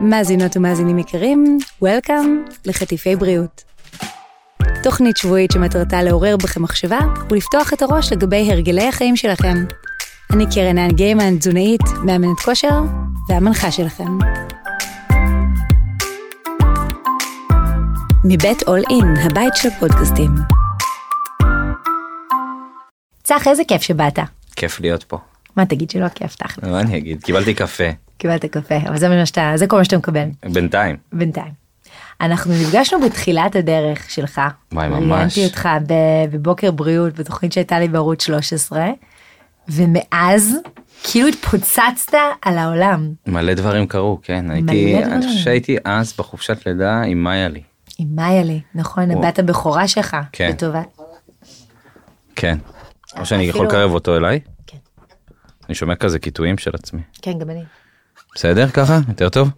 מאזינות ומאזינים יקרים, Welcome לחטיפי בריאות. תוכנית שבועית שמטרתה לעורר בכם מחשבה ולפתוח את הראש לגבי הרגלי החיים שלכם. אני קרן האן גיימן, תזונאית, מאמנת כושר והמנחה שלכם. מבית אול אין, הבית של הפודקאסטים. צח, איזה כיף שבאת. כיף להיות פה. מה תגיד שלא כיף תכל'ס. מה אני אגיד? קיבלתי קפה. קיבלת קפה, אבל זה שאתה, זה כל מה שאתה מקבל. בינתיים. בינתיים. אנחנו נפגשנו בתחילת הדרך שלך. וואי, ממש. ראיינתי אותך בבוקר בריאות בתוכנית שהייתה לי בערוץ 13, ומאז כאילו התפוצצת על העולם. מלא דברים קרו, כן. הייתי, דברים. אני חושב שהייתי אז בחופשת לידה עם מאיה לי. עם מאיה לי, נכון. הבת הבכורה שלך. כן. לטובת. כן. או שאני יכול אפילו- לקרב אותו אליי? כן. אני שומע כזה קיטויים של עצמי. כן, גם אני. בסדר ככה? יותר טוב?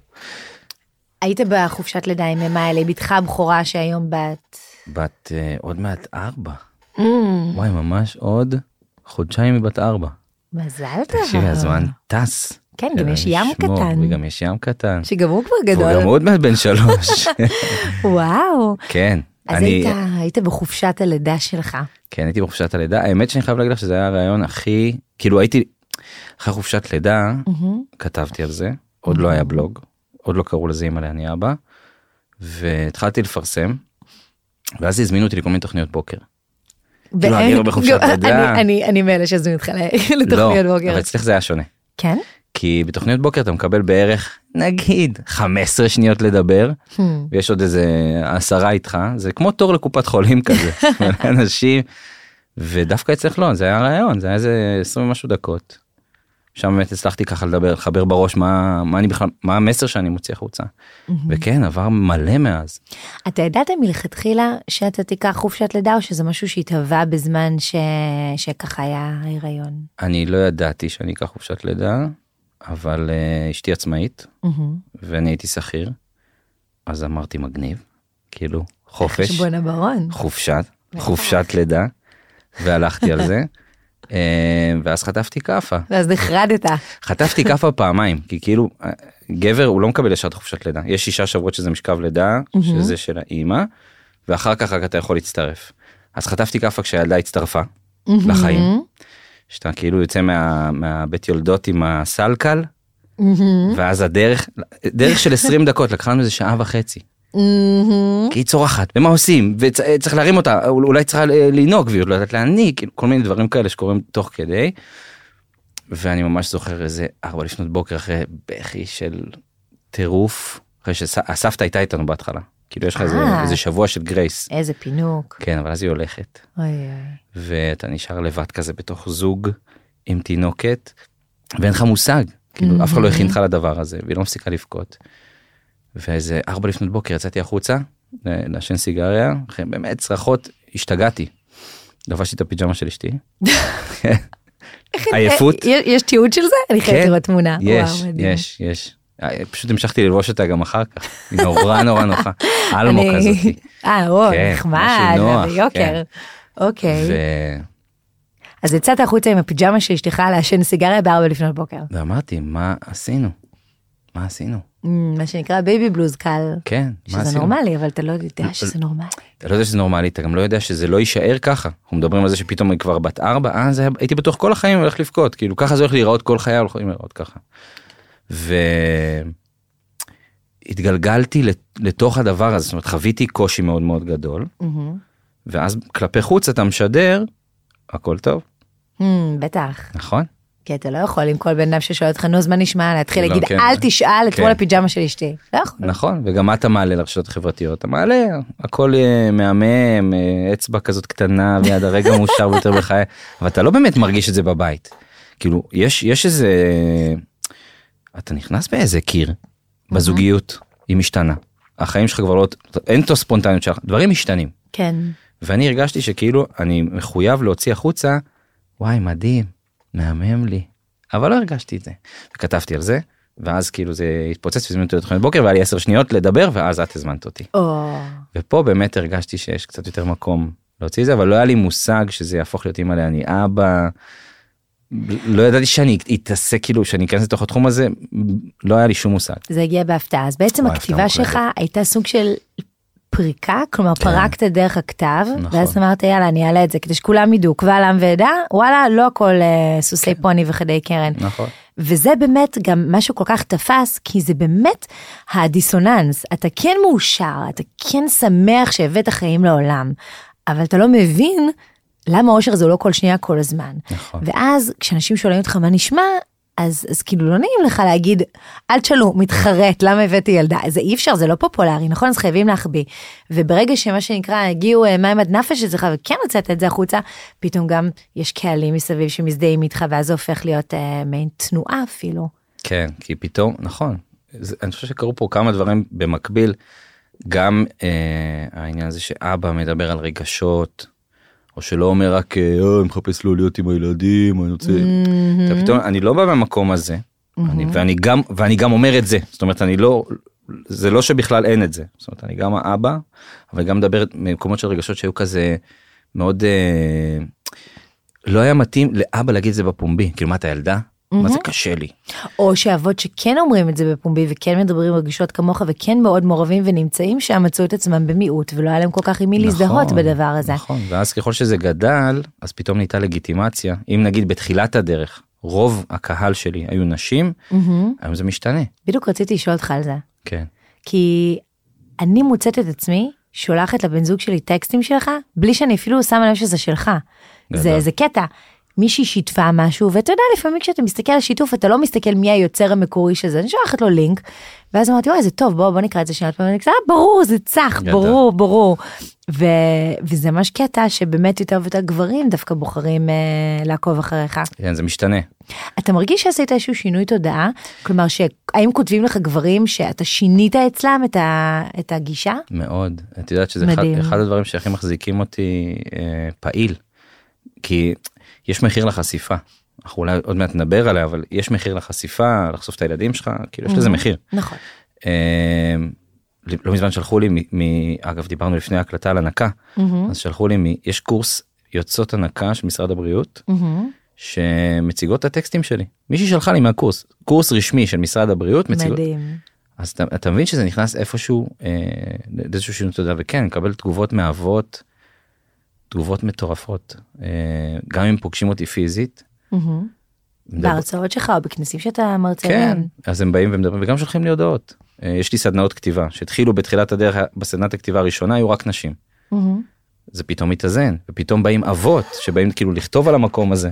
היית בחופשת לידה עם מאיה לי, בתך הבכורה שהיום בת... בת אה, עוד מעט ארבע. Mm, וואי, ממש עוד חודשיים מבת ארבע. מזל טוב. תקשיבי, הזמן טס. כן, גם יש ים ישמור, קטן. וגם יש ים קטן. שגם הוא כבר והוא גם גדול. עוד מעט בן שלוש. וואו. כן. אז אני- היית, היית בחופשת הלידה שלך. כן הייתי בחופשת הלידה האמת שאני חייב להגיד לך שזה היה הרעיון הכי כאילו הייתי אחרי חופשת לידה מהמם. כתבתי על זה עוד לא היה בלוג עוד לא קראו לזה אמא אני אבא והתחלתי לפרסם ואז הזמינו אותי לכל מיני תוכניות בוקר. כאילו, אני לא בחופשת לידה. אני- אני מאלה שהזמינו אותך לתוכניות לא, בוקר. אבל אצלך זה היה שונה כן? כי בתוכניות בוקר אתה מקבל בערך נגיד 15 שניות לדבר Hmm. ויש עוד איזה עשרה איתך זה כמו תור לקופת חולים כזה אנשים ודווקא אצלך לא זה היה רעיון זה היה איזה 20 ומשהו דקות. שם באמת הצלחתי ככה לדבר לחבר בראש מה מה אני בכלל מה המסר שאני מוציא החוצה וכן עבר מלא מאז אתה ידעת מלכתחילה שאתה תיקח חופשת לידה או שזה משהו שהתהווה בזמן ש... שככה היה ההיריון? אני לא ידעתי שאני אקח חופשת לידה אבל uh, אשתי עצמאית מהמם. ואני הייתי שכיר אז אמרתי מגניב כאילו חופש חשבון הברון. חופשת חופשת לידה והלכתי על זה ואז חטפתי כאפה ואז נחרדת. חטפתי כאפה פעמיים כי כאילו אה, גבר הוא לא מקבל ישר חופשת לידה יש שישה שבועות שזה משכב לידה שזה של האימא ואחר כך רק אתה יכול להצטרף אז חטפתי כאפה כשהילדה הצטרפה לחיים שאתה כאילו יוצא מה- מהבית יולדות עם הסלקל. ואז הדרך דרך של 20 דקות לקחה לנו איזה שעה וחצי. כי היא צורחת ומה עושים וצריך להרים אותה אול- אולי צריכה ל- לנהוג והיא עוד לא יודעת להניק כאילו, כל מיני דברים כאלה שקורים תוך כדי. ואני ממש זוכר איזה ארבע לפנות בוקר אחרי בכי של טירוף אחרי שהסבתא הייתה איתנו בהתחלה כאילו יש לך איזה, אה. איזה שבוע של גרייס איזה פינוק. כן אבל אז היא הולכת אוי אוי. ואתה נשאר לבד כזה בתוך זוג עם תינוקת ואין לך מושג כאילו אף אחד לא הכין אותך לדבר הזה והיא לא מפסיקה לבכות. ואיזה ארבע לפנות בוקר יצאתי החוצה לעשן סיגריה אחרי באמת צרחות השתגעתי. לבשתי את הפיג'מה של אשתי. עייפות. אה, יש תיעוד של זה? אני חייבת כן, לראות תמונה. יש. יש יש. אה, פשוט המשכתי ללבוש אותה גם אחר כך. היא נורא נורא נוחה. אלמו כזאתי. אה, או, כן, נחמד, ביוקר. כן. אוקיי. אז יצאת החוצה עם הפיג'מה של אשתך לעשן סיגריה בארבע לפנות בוקר. ואמרתי מה עשינו? מה עשינו? מה שנקרא baby blues קל. כן, מה שזה עשינו? נורמלי, אבל אתה לא יודע שזה נורמלי. אתה לא יודע שזה נורמלי, אתה גם לא יודע שזה לא יישאר ככה. אנחנו מדברים על זה שפתאום היא כבר בת ארבע, אה, זה היה, הייתי בטוח כל החיים הולך לבכות, כאילו ככה זה הולך להיראות כל חיי הולכים להיראות ככה. והתגלגלתי לתוך הדבר הזה, זאת אומרת חוויתי קושי מאוד מאוד גדול. ואז כלפי חוץ אתה משדר, הכל טוב, אמ, בטח. נכון? כי אתה לא יכול עם כל בן אדם ששואל אותך נו אז מה נשמע להתחיל לא, להגיד כן. אל תשאל אתמול כן. הפיג'מה של אשתי. לא יכול. נכון, וגם מה אתה מעלה לרשתות החברתיות? אתה מעלה, הכל אה, מהמם, אה, אצבע כזאת קטנה ויד הרגע מאושר ביותר בחיי, אבל אתה לא באמת מרגיש את זה בבית. כאילו, יש, יש איזה, אתה נכנס באיזה קיר, בזוגיות, היא משתנה. החיים שלך כבר לא, אין את הספונטניות שלך, דברים משתנים. כן. ואני הרגשתי שכאילו אני מחויב להוציא החוצה, וואי מדהים, מהמם לי, אבל לא הרגשתי את זה. וכתבתי על זה, ואז כאילו זה התפוצץ והזמינו אותי לתוכנית בוקר והיה לי 10 שניות לדבר ואז את הזמנת אותי. או. ופה באמת הרגשתי שיש קצת יותר מקום להוציא את זה אבל לא היה לי מושג שזה יהפוך להיות אימא לאני אבא. לא ידעתי שאני אתעסק כאילו שאני אכנס לתוך התחום הזה לא היה לי שום מושג. זה הגיע בהפתעה אז בעצם הכתיבה שלך הייתה סוג של פריקה כלומר כן. פרקת דרך הכתב נכון. ואז אמרת יאללה אני אעלה את זה כדי שכולם ידעו קבל עם ועדה וואלה לא הכל אה, סוסי כן. פוני וחדי קרן. נכון. וזה באמת גם משהו כל כך תפס כי זה באמת הדיסוננס אתה כן מאושר אתה כן שמח שהבאת חיים לעולם אבל אתה לא מבין למה אושר זה לא כל שנייה כל הזמן. נכון. ואז כשאנשים שואלים אותך מה נשמע אז, אז כאילו לא נעים לך להגיד אל תשאלו מתחרט למה הבאתי ילדה? זה אי אפשר זה לא פופולרי נכון? אז חייבים להחביא. וברגע שמה שנקרא הגיעו אה, מים עד נפש אצלך וכן הוצאת את זה החוצה פתאום גם יש קהלים מסביב שמזדהים איתך ואז זה הופך להיות אה, מעין תנועה אפילו. כן כי פתאום נכון. זה, אני חושב שקרו פה כמה דברים במקביל. גם אה, העניין הזה שאבא מדבר על רגשות או שלא אומר רק אה, "אה, אני מחפש לא להיות עם הילדים אני רוצה אתה פתאום אני לא בא מהמקום הזה. אני, ואני גם ואני גם אומר את זה. זאת אומרת אני לא זה לא שבכלל אין את זה. זאת אומרת אני גם האבא אבל גם מדבר ממקומות של רגשות שהיו כזה מאוד אה, לא היה מתאים לאבא להגיד את זה בפומבי. כאילו מה אתה ילדה מה זה קשה לי או שאבות שכן אומרים את זה בפומבי וכן מדברים רגשות כמוך וכן מאוד מעורבים ונמצאים שם מצאו את עצמם במיעוט ולא היה להם כל כך עם מי להזדהות נכון, בדבר הזה. נכון, ואז ככל שזה גדל, אז פתאום נהייתה לגיטימציה. אם נגיד בתחילת הדרך, רוב הקהל שלי היו נשים, מהמם. היום זה משתנה. בדיוק רציתי לשאול אותך על זה. כן. כי אני מוצאת את עצמי שולחת לבן זוג שלי טקסטים שלך בלי שאני אפילו שמה לב שזה שלך. זה, גדול. זה קטע. מישהי שיתפה משהו ואתה יודע לפעמים כשאתה מסתכל על שיתוף אתה לא מסתכל מי היוצר המקורי של זה אני שולחת לו לינק ואז אמרתי וואי זה טוב בוא בוא נקרא את זה שנייה פעם." אני כזה, "אה, ברור זה צח. ברור ברור ו, וזה ממש קטע שבאמת יותר ויותר גברים דווקא בוחרים אה, לעקוב אחריך. כן, זה משתנה. אתה מרגיש שעשית איזשהו שינוי תודעה? כלומר, שהאם כותבים לך גברים שאתה שינית אצלם את, ה, את הגישה? מאוד. את יודעת שזה אחד. אחד הדברים שהכי מחזיקים אותי אה, פעיל. כי יש מחיר לחשיפה. אנחנו אולי עוד מעט נדבר עליה, אבל יש מחיר לחשיפה, לחשוף את הילדים שלך, כאילו יש לזה מחיר. נכון. אה, לא מזמן שלחו לי, מ, מ, אגב דיברנו לפני ההקלטה על הנקה, מהמם, אז שלחו לי, מ, יש קורס יוצאות הנקה של משרד הבריאות, מהמם. שמציגות את הטקסטים שלי. מישהי שלחה לי מהקורס, קורס רשמי של משרד הבריאות, מציגות, מדהים. אז אתה, אתה מבין שזה נכנס איפשהו, אה, לאיזשהו שינוי תודעה, וכן, מקבל תגובות מאבות, תגובות מטורפות, אה, גם אם פוגשים אותי פיזית. בהרצאות שלך או בכנסים שאתה מרצה כן. אז הם באים ומדברים, וגם שולחים לי הודעות. אה, יש לי סדנאות כתיבה, שהתחילו בתחילת הדרך, בסדנת הכתיבה הראשונה היו רק נשים. זה פתאום מתאזן, ופתאום באים אבות שבאים כאילו לכתוב על המקום הזה.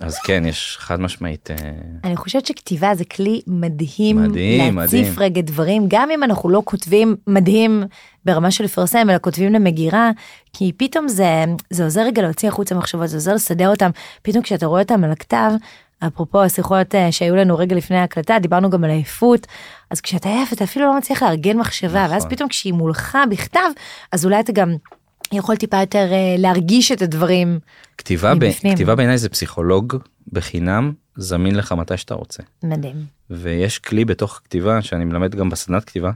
אז כן, יש חד משמעית, אה, אני חושבת שכתיבה זה כלי מדהים, מדהים, להציף מדהים. רגע דברים, גם אם אנחנו לא כותבים מדהים ברמה של לפרסם, אלא כותבים למגירה, כי פתאום זה, זה עוזר רגע להוציא החוצה מחשבות, זה עוזר לסדר אותם, פתאום כשאתה רואה אותם על הכתב, אפרופו השיחות אה, שהיו לנו רגע לפני ההקלטה, דיברנו גם על עייפות, אז כשאתה עייף אתה אפילו לא מצליח לארגן מחשבה, נכון. ואז פתאום כשהיא מולך בכתב, אז אולי אתה גם יכול טיפה יותר אה, להרגיש את הדברים. כתיבה, ב. כתיבה בעיניי זה פסיכולוג בחינם, זמין לך מתי שאתה רוצה. מדהים. ויש כלי בתוך כתיבה שאני מלמד גם בסדנת כתיבה,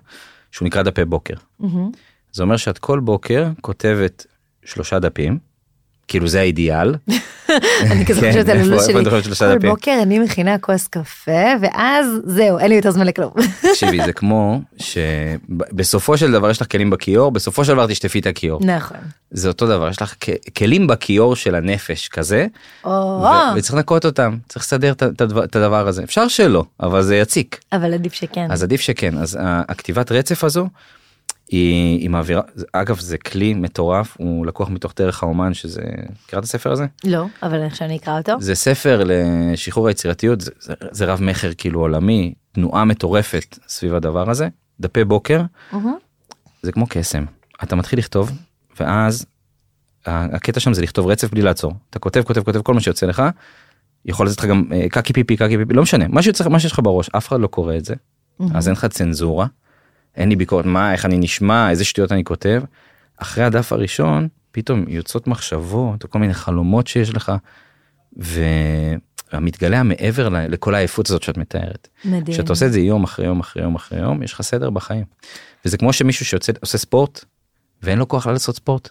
שהוא נקרא דפי בוקר. מהמם. זה אומר שאת כל בוקר כותבת שלושה דפים, כאילו זה האידיאל. אני כזה כן, חושבת על הלו"ז שלי, כל? בוקר אני מכינה כוס קפה ואז זהו אין לי יותר זמן לכלום. תקשיבי, זה כמו שבסופו של דבר יש לך כלים בכיור, בסופו של דבר תשטפי את הכיור. נכון. זה אותו דבר, יש לך כלים בכיור של הנפש כזה, וצריך לנקות אותם, צריך לסדר את- הדבר- הזה. אפשר שלא, אבל זה יציק. אבל עדיף שכן. אז עדיף שכן. אז הכתיבת רצף הזו, היא, היא מעבירה, אגב זה כלי מטורף, הוא לקוח מתוך דרך האומן שזה, מכירה את הספר הזה? לא, אבל איך שאני אקרא אותו. זה ספר לשחרור היצירתיות, זה, זה, זה רב מכר כאילו עולמי, תנועה מטורפת סביב הדבר הזה. דפי בוקר. זה כמו קסם. אתה מתחיל לכתוב, ואז הקטע שם זה לכתוב רצף בלי לעצור. אתה כותב, כותב, כותב כל מה שיוצא לך. יכול לצאת לך גם אה, קקי פיפי, קקי פיפי, לא משנה, מה שיש לך בראש, אף אחד לא קורא את זה. אז אין לך צנזורה, אין לי ביקורת, מה, איך אני נשמע, איזה שטויות אני כותב. אחרי הדף הראשון, פתאום יוצאות מחשבות, או כל מיני חלומות שיש לך, ומתגלה מעבר לכל העייפות הזאת שאת מתארת. מדהים. כשאתה עושה את זה יום אחרי יום אחרי יום אחרי יום, יש לך סדר בחיים. וזה כמו שמישהו שעושה עושה ספורט, ואין לו כוח לעשות ספורט.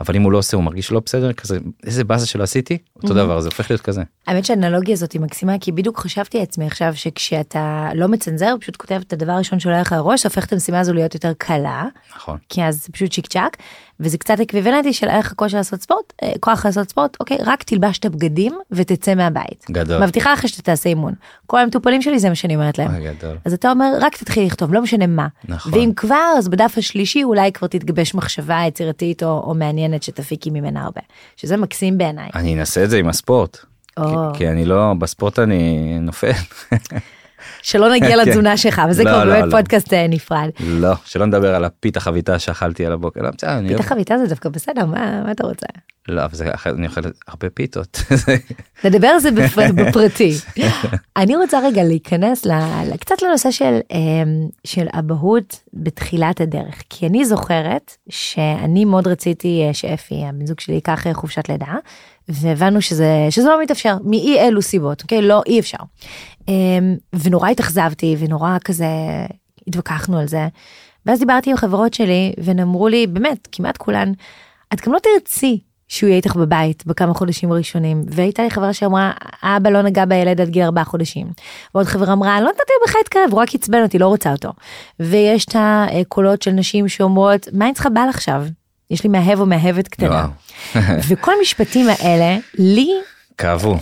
אבל אם הוא לא עושה הוא מרגיש לא בסדר כזה איזה באזה שלא עשיתי אותו דבר זה הופך להיות כזה. האמת שהאנלוגיה הזאת היא מקסימה כי בדיוק חשבתי לעצמי עכשיו שכשאתה לא מצנזר פשוט כותב את הדבר הראשון שעולה לך לראש הופך את המשימה הזו להיות יותר קלה נכון. כי אז פשוט צ'יק צ'אק וזה קצת אקוויוולנטי של איך הכושר לעשות ספורט אה, כוח לעשות ספורט אוקיי רק תלבש את הבגדים ותצא מהבית. גדול. מבטיחה לך שאתה תעשה אימון. כל המטופלים שלי זה מה שאני אומרת להם. גדול. אז אתה אומר רק תתחיל לכתוב לא משנה מה. נכון. ואם כבר אז בדף השלישי אולי כבר תתגבש מחשבה יצירתית או, או מעניינת שתפיקי ממנה הרבה. שזה מקסים בעיניי. אני אנסה את זה עם הספורט. או. כי, כי אני לא בספורט אני נופל. שלא נגיע כן. לתזונה שלך וזה לא, כבר לא, באמת לא. פודקאסט אה, נפרד. לא שלא נדבר על הפיתה חביתה שאכלתי על הבוקר. פיתה חביתה זה דווקא בסדר מה, אתה רוצה? לא אבל אני אוכל הרבה פיתות. נדבר על זה בפר- בפרטי. אני רוצה רגע להיכנס קצת לנושא של אמ, של אבהות בתחילת הדרך כי אני זוכרת שאני מאוד רציתי אה, שאפי הבן זוג שלי ייקח אה, חופשת לידה והבנו שזה שזה לא מתאפשר מאי אלו סיבות אוקיי לא אי אפשר. אמ, ונורא התאכזבתי ונורא כזה התווכחנו על זה. ואז דיברתי עם חברות שלי והן אמרו לי באמת כמעט כולן את גם לא תרצי שהוא יהיה איתך בבית בכמה חודשים הראשונים והייתה לי חברה שאמרה האבא לא נגע בילד עד גיל ארבעה חודשים. ועוד חברה אמרה לא נתתי בכלל להתקרב הוא רק עצבן אותי לא רוצה אותו. ויש את הקולות של נשים שאומרות מה אני צריכה בעל עכשיו יש לי מאהב או מאהבת קטנה. וכל המשפטים האלה לי כאבו.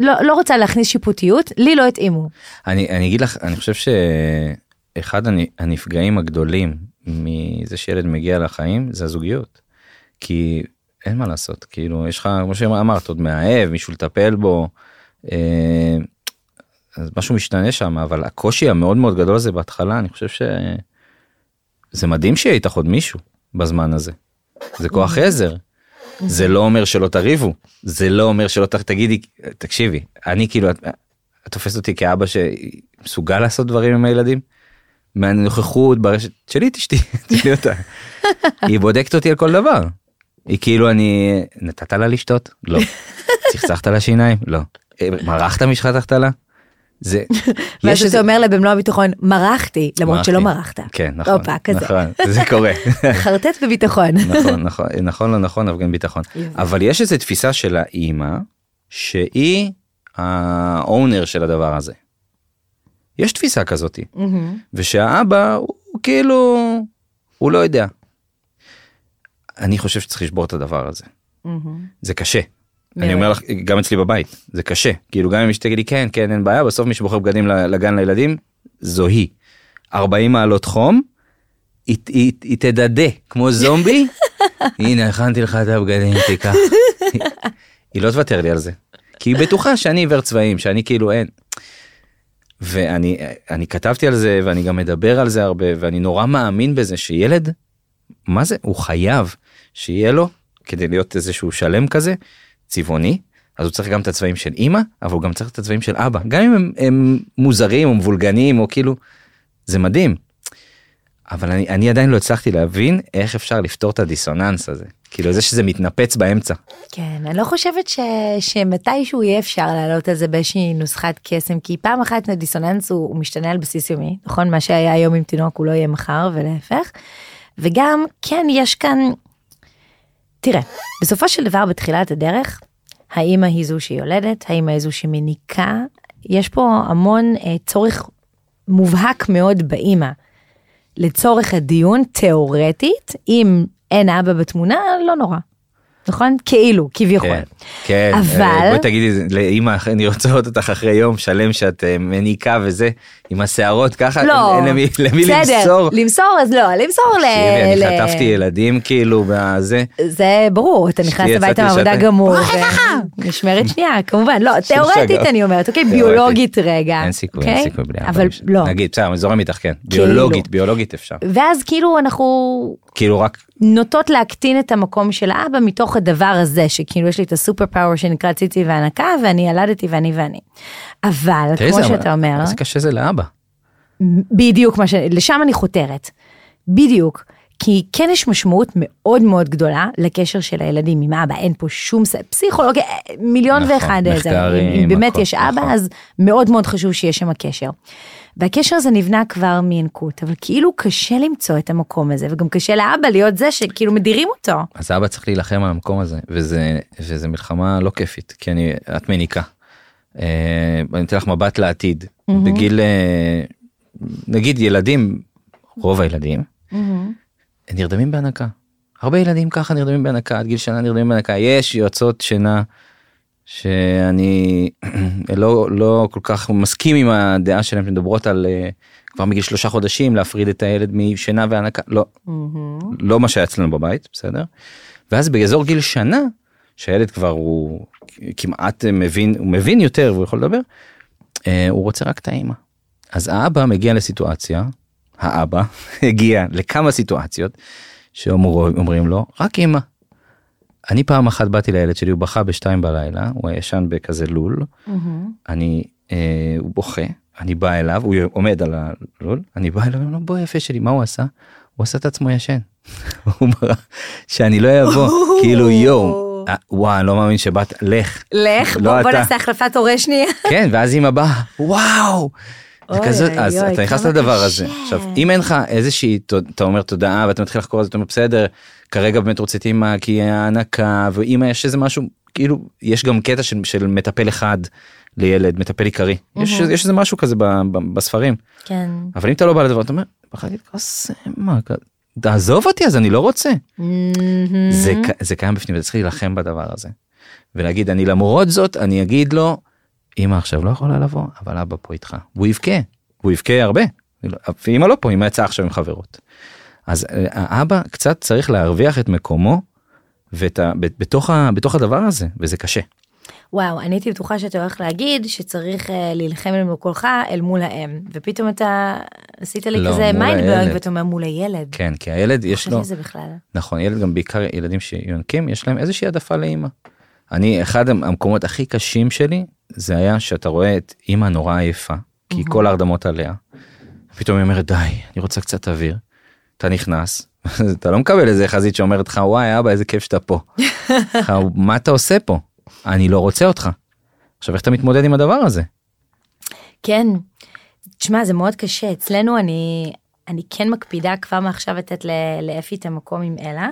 לא, לא רוצה להכניס שיפוטיות לי לא התאימו. אני, אני אגיד לך, אני חושב שאחד הנ- הנפגעים הגדולים מזה שילד מגיע לחיים זה הזוגיות. כי אין מה לעשות, כאילו יש לך, כמו שאמרת, עוד מאהב, מישהו לטפל בו. אה, אז משהו משתנה שם, אבל הקושי המאוד מאוד גדול הזה בהתחלה, אני חושב שזה מדהים שיהיה איתך עוד מישהו בזמן הזה. זה כוח עזר. זה לא אומר שלא תריבו, זה לא אומר שלא ת- תגידי, תקשיבי, אני כאילו, את, את תופסת אותי כאבא שמסוגל לעשות דברים עם הילדים? מהנוכחות ברשת שלי את אשתי, תשאלי אותה. היא בודקת אותי על כל דבר. היא כאילו אני, נתת לה לשתות? לא. צחצחת לה שיניים? לא. אה, מרחת משחת לה? זה, ואז אתה אומר לה במלוא הביטחון מרחתי למרות. שלא מרחת. כן נכון, הופה, כזה. נכון, זה קורה. חרטט בביטחון. נכון נכון נכון לא נכון אבל גם ביטחון אבל יש איזה תפיסה של האימא שהיא האונר של הדבר הזה. יש תפיסה מהמם. ושהאבא הוא כאילו הוא לא יודע. אני חושב שצריך לשבור את הדבר הזה. זה קשה. אני. אומר לך גם אצלי בבית זה קשה כאילו גם אם אשתי לי כן כן אין בעיה בסוף מי שבוחר בגדים לגן לילדים זו היא. 40 מעלות חום. היא, היא, היא תדדה כמו זומבי הנה הכנתי לך את הבגדים תיקח. היא- היא לא תוותר לי על זה. כי היא בטוחה שאני עיוור צבעים שאני כאילו אין. ואני אני כתבתי על זה ואני גם מדבר על זה הרבה ואני נורא מאמין בזה שילד מה זה הוא חייב שיהיה לו כדי להיות איזשהו שלם כזה צבעוני אז הוא צריך גם את הצבעים של אימא אבל הוא גם צריך את הצבעים של אבא גם אם הם, הם מוזרים או מבולגנים או כאילו זה מדהים. אבל אני, אני עדיין לא הצלחתי להבין איך אפשר לפתור את הדיסוננס הזה כאילו זה שזה מתנפץ באמצע כן, אני לא חושבת ש... שמתישהו יהיה אפשר לעלות על זה באיזושהי נוסחת קסם, כי פעם אחת הדיסוננס הוא, הוא משתנה על בסיס יומי, נכון? מה שהיה היום עם תינוק הוא לא יהיה מחר ולהפך. וגם, כן, יש כאן... תראה, בסופו של דבר בתחילת הדרך, האימא היא זו שיולדת, האימא היא זו שמניקה, יש פה המון אה, צורך מובהק מאוד באימא. לצורך הדיון, תיאורטית, אם אין אבא בתמונה, לא נורא. נכון? כאילו, כביכול. כן, כן, אבל- אה, בואי תגידי לאמא אני רוצה לראות אותך אחרי יום שלם שאת אה, מניקה וזה עם השערות ככה לא, אין למי, למי בסדר, למסור. למסור אז לא, למסור ל... תקשיבי, ל- אני חטפתי ילדים כאילו בזה זה ברור, אתה נכנס הביתה מעבודה. גמור. משמרת שנייה, כמובן, לא, תיאורטית. אני אומרת, אוקיי. ביולוגית רגע. אין סיכוי, אוקיי? אין סיכוי בלי. אבל לא. נגיד בסדר, אני זורם איתך כן, כאילו. ביולוגית, ביולוגית אפשר, ואז כאילו אנחנו כאילו רק נוטות להקטין את המקום של האבא מתוך הדבר הזה, שכאילו יש לי את הסופר פאוור שנקרא ציצי והנקה, ואני ילדתי ואני ואני. אבל, כמו זה- שאתה אומר, איזה קשה זה לאבא. בדיוק מה ש... לשם אני חותרת. בדיוק. כי כן יש משמעות מאוד מאוד גדולה לקשר של הילדים עם אבא, אין פה שום ס... פסיכולוגיה, מיליון נכון, ואחד איזה, מחקרים, אם באמת הכל, יש אבא, נכון. אז מאוד מאוד חשוב שיש שם קשר. והקשר הזה נבנה כבר מינקות, אבל כאילו קשה למצוא את המקום הזה, וגם קשה לאבא להיות זה שכאילו מדירים אותו. אז אבא צריך להילחם על המקום הזה וזה וזה מלחמה לא כיפית כי אני את מניקה. אה, אני אתן לך מבט לעתיד בגיל אה, נגיד ילדים רוב הילדים נרדמים בהנקה. הרבה ילדים ככה נרדמים בהנקה עד גיל שנה נרדמים בהנקה יש יועצות שינה שאני לא לא כל כך מסכים עם הדעה שלהם שמדברות על אה, כבר מגיל שלושה חודשים להפריד את הילד משינה והנקה לא לא מה שהיה אצלנו בבית בסדר. ואז באזור גיל שנה שהילד כבר הוא כמעט מבין הוא מבין יותר והוא יכול לדבר אה, הוא רוצה רק את האמא. אז האבא מגיע לסיטואציה האבא הגיע לכמה סיטואציות שאומרים לו רק אמא. אני פעם אחת באתי לילד שלי הוא בכה בשתיים בלילה הוא היה ישן בכזה לול אני אה, הוא בוכה אני בא אליו הוא עומד על הלול אני בא אליו אני אומר לו בוא יפה שלי מה הוא עשה הוא עשה את עצמו ישן. הוא אמר שאני לא אבוא כאילו יואו אה, וואי אני לא מאמין שבאת לך לך, לא בוא, בוא. נעשה החלפת הורה שנייה. כן ואז אמא באה וואו. זה אוי, אז אתה נכנס לדבר. הזה. עכשיו, אם אין לך איזושהי, אתה אומר תודעה ואתה מתחיל לחקור את זה, אתה אומר בסדר, כרגע באמת רוצה את אימא כי ההנקה, ואמא יש איזה משהו, כאילו, יש גם קטע של, של מטפל אחד לילד, מטפל עיקרי. יש, יש איזה משהו כזה ב, ב, בספרים. כן. אבל אם אתה לא בא לדבר, אתה אומר, בא להגיד, כוס, מה, תעזוב אותי אז אני לא רוצה. זה, ק- זה קיים בפנים, אתה צריך להילחם בדבר הזה. ולהגיד, אני למרות זאת, אני אגיד לו, אמא עכשיו לא יכולה לבוא, אבל אבא פה איתך. והוא יבכה, והוא יבכה הרבה. ואמא לא פה, אמא יצאה עכשיו עם חברות. אז אה, האבא קצת צריך להרוויח את מקומו ואת ה, בתוך, ה, בתוך הדבר הזה, וזה קשה. וואו, אני הייתי בטוחה שאתה הולך להגיד שצריך אה, להילחם אל מול קולך אל מול האם, ופתאום אתה עשית לי לא, כזה מול מיינד הילד. ברג ואתה אומר מול הילד. כן, כי הילד יש חשבתי לו. נכון, ילד גם בעיקר ילדים שיונקים, יש להם איזושהי העדפה לאימא. אני, אחד המקומות הכי קשים שלי, זה היה שאתה רואה את אימא נורא עייפה, כי כל ההרדמות עליה. פתאום היא אומרת, די, אני רוצה קצת אוויר. אתה נכנס, אתה לא מקבל איזה חזית שאומרת לך, וואי, אבא, איזה כיף שאתה פה. מה אתה עושה פה? אני לא רוצה אותך. עכשיו, איך אתה מתמודד עם הדבר הזה? כן. תשמע, זה מאוד קשה. אצלנו אני, אני כן מקפידה כבר מעכשיו לתת לאפי את המקום עם אלה,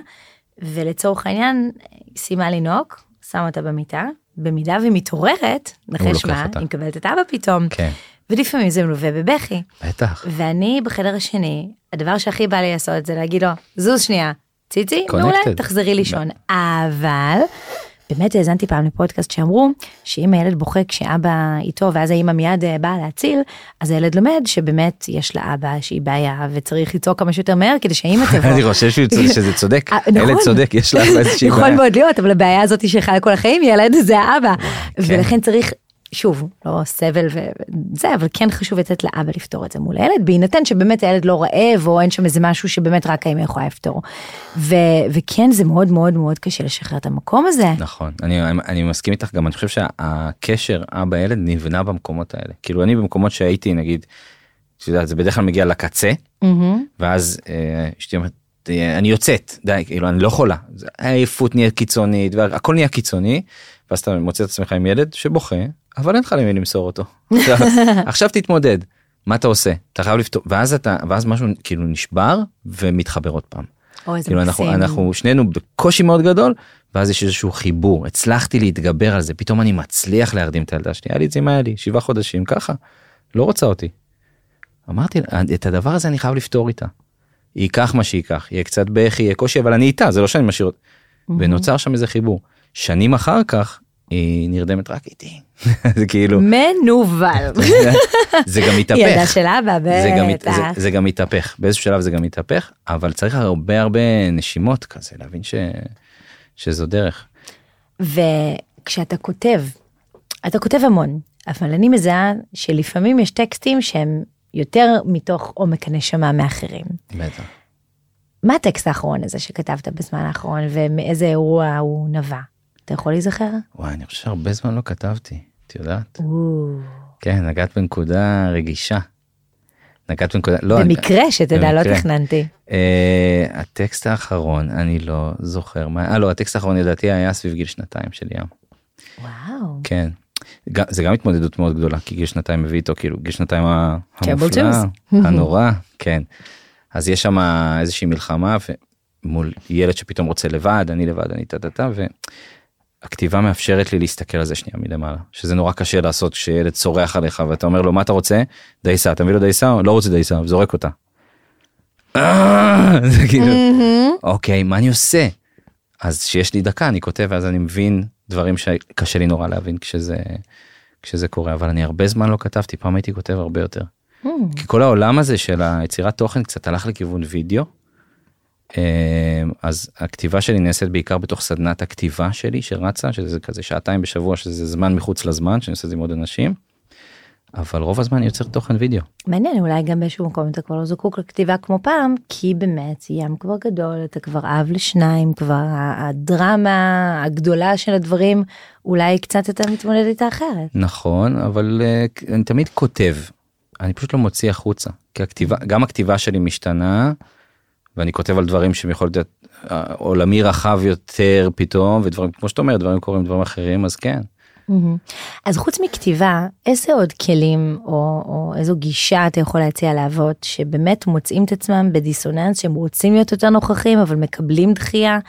ולצורך העניין, סיימה לנהוג, שמה אותה במיטה, במידה והיא מתעוררת, נחש מה, אותה. היא מקבלת את אבא פתאום. כן, ולפעמים זה מלווה בבכי. בטח. ואני בחדר השני, הדבר שהכי בא לי לעשות זה להגיד לו, זוז שנייה, ציצי, מעולה. תחזרי לישון. אבל, באמת האזנתי פעם לפודקאסט שאמרו, שאם הילד בוכה כשאבא איתו, ואז האמא מיד אה, באה להציל, אז הילד לומד שבאמת יש לאבא שהיא בעיה, וצריך לצעוק כמה שיותר מהר כדי שהאמא תבוא. אני חושב שזה צודק. אה, הילד נכון. צודק, יש לה איזושהי יכול בעיה. מאוד להיות, אבל הבעיה הזאת שחיה כל החיים ילד זה האבא. כן. ולכן צריך, שוב, לא סבל וזה, אבל כן חשוב לתת לאבא לפתור את זה מול הילד, בהינתן שבאמת הילד לא רעב, או אין שם איזה משהו שבאמת רק האמא יכולה לפתור. ו- וכן, זה מאוד מאוד מאוד קשה לשחרר את המקום הזה. נכון, אני, אני מסכים איתך גם, אני חושב שהקשר אבא ילד נבנה במקומות האלה. כאילו אני במקומות שהייתי נגיד, את יודעת, זה בדרך כלל מגיע לקצה, מהמם. ואז אה, אשתי אומרת, "אה, אני יוצאת, די, כאילו אני לא יכולה. זה- העייפות נהיית קיצונית, והכל נהיה קיצוני, ואז אתה מוצא את עצמך עם ילד שבוכה, אבל אין לך למי למסור אותו. עכשיו, תתמודד, מה אתה עושה? אתה חייב לפתור, ואז אתה, ואז משהו כאילו נשבר ומתחבר עוד פעם. אוי, איזה כאילו אנחנו, מקסים. אנחנו שנינו בקושי מאוד גדול ואז יש איזשהו חיבור הצלחתי להתגבר על זה פתאום אני מצליח להרדים את הילדה שלי היה לי את זה עם היה לי שבעה חודשים ככה לא רוצה אותי. אמרתי את הדבר הזה אני חייב לפתור איתה. ייקח מה שייקח יהיה קצת בכי יהיה קושי אבל אני איתה זה לא שאני משאיר אותה. ונוצר שם איזה חיבור שנים אחר כך היא נרדמת רק איתי זה כאילו מנוול. זה גם מתהפך. ילדה של אבא, זה גם, מת- בטח. זה, זה גם מתהפך באיזשהו שלב זה גם מתהפך אבל צריך הרבה הרבה נשימות כזה להבין ש, שזו דרך. וכשאתה כותב, אתה כותב המון, אבל אני מזהה שלפעמים יש טקסטים שהם יותר מתוך עומק הנשמה מאחרים. בטח. מה הטקסט האחרון הזה שכתבת בזמן האחרון ומאיזה אירוע הוא נבע? אתה יכול להיזכר? וואי אני חושב שהרבה זמן לא כתבתי את יודעת כן נגעת בנקודה רגישה. נגעת בנקודה, לא, במקרה שתדע, לא. תכננתי. אה, הטקסט האחרון, אני לא זוכר מה, אה לא, הטקסט האחרון לדעתי היה סביב גיל שנתיים של ים. וואו. כן. זה גם התמודדות מאוד גדולה, כי גיל שנתיים מביא איתו, כאילו, גיל שנתיים המופלא. הנורא, כן. אז יש שם איזושהי מלחמה מול ילד שפתאום רוצה לבד, אני לבד, אני טה-טה-טה, והכתיבה מאפשרת לי להסתכל על זה שנייה מלמעלה, שזה נורא קשה לעשות כשילד צורח עליך ואתה אומר לו, מה אתה רוצה? דייסה, אתה מביא לו דייסה? לא רוצה דייסה, וזורק אותה. "אה!" זה כאילו, אוקיי, מה אני עושה? אז שיש לי דקה אני כותב ואז אני מבין דברים שקשה לי נורא להבין כשזה כשזה קורה אבל אני הרבה זמן לא כתבתי פעם הייתי כותב הרבה יותר. כי כל העולם הזה של היצירת תוכן קצת הלך לכיוון וידאו. אה, אז הכתיבה שלי נעשית בעיקר בתוך סדנת הכתיבה שלי שרצה שזה כזה שעתיים בשבוע שזה זמן מחוץ לזמן שאני עושה את זה עם עוד אנשים. אבל רוב הזמן יוצר תוכן וידאו. מעניין, אולי גם באיזשהו מקום אתה כבר לא זקוק לכתיבה כמו פעם, כי באמת ים כבר גדול, אתה כבר אב לשניים, כבר הדרמה הגדולה של הדברים, אולי קצת אתה מתמודד איתה אחרת. נכון אבל אה, אני תמיד כותב אני פשוט לא מוציא החוצה כי הכתיבה גם הכתיבה שלי משתנה ואני כותב על דברים שהם יכולים להיות אה, עולמי רחב יותר פתאום ודברים כמו שאתה אומר דברים קורים דברים אחרים אז כן. אז חוץ מכתיבה, איזה עוד כלים או, או איזו גישה אתה יכול להציע לאבות שבאמת מוצאים את עצמם בדיסוננס, שהם רוצים להיות יותר נוכחים אבל מקבלים דחייה?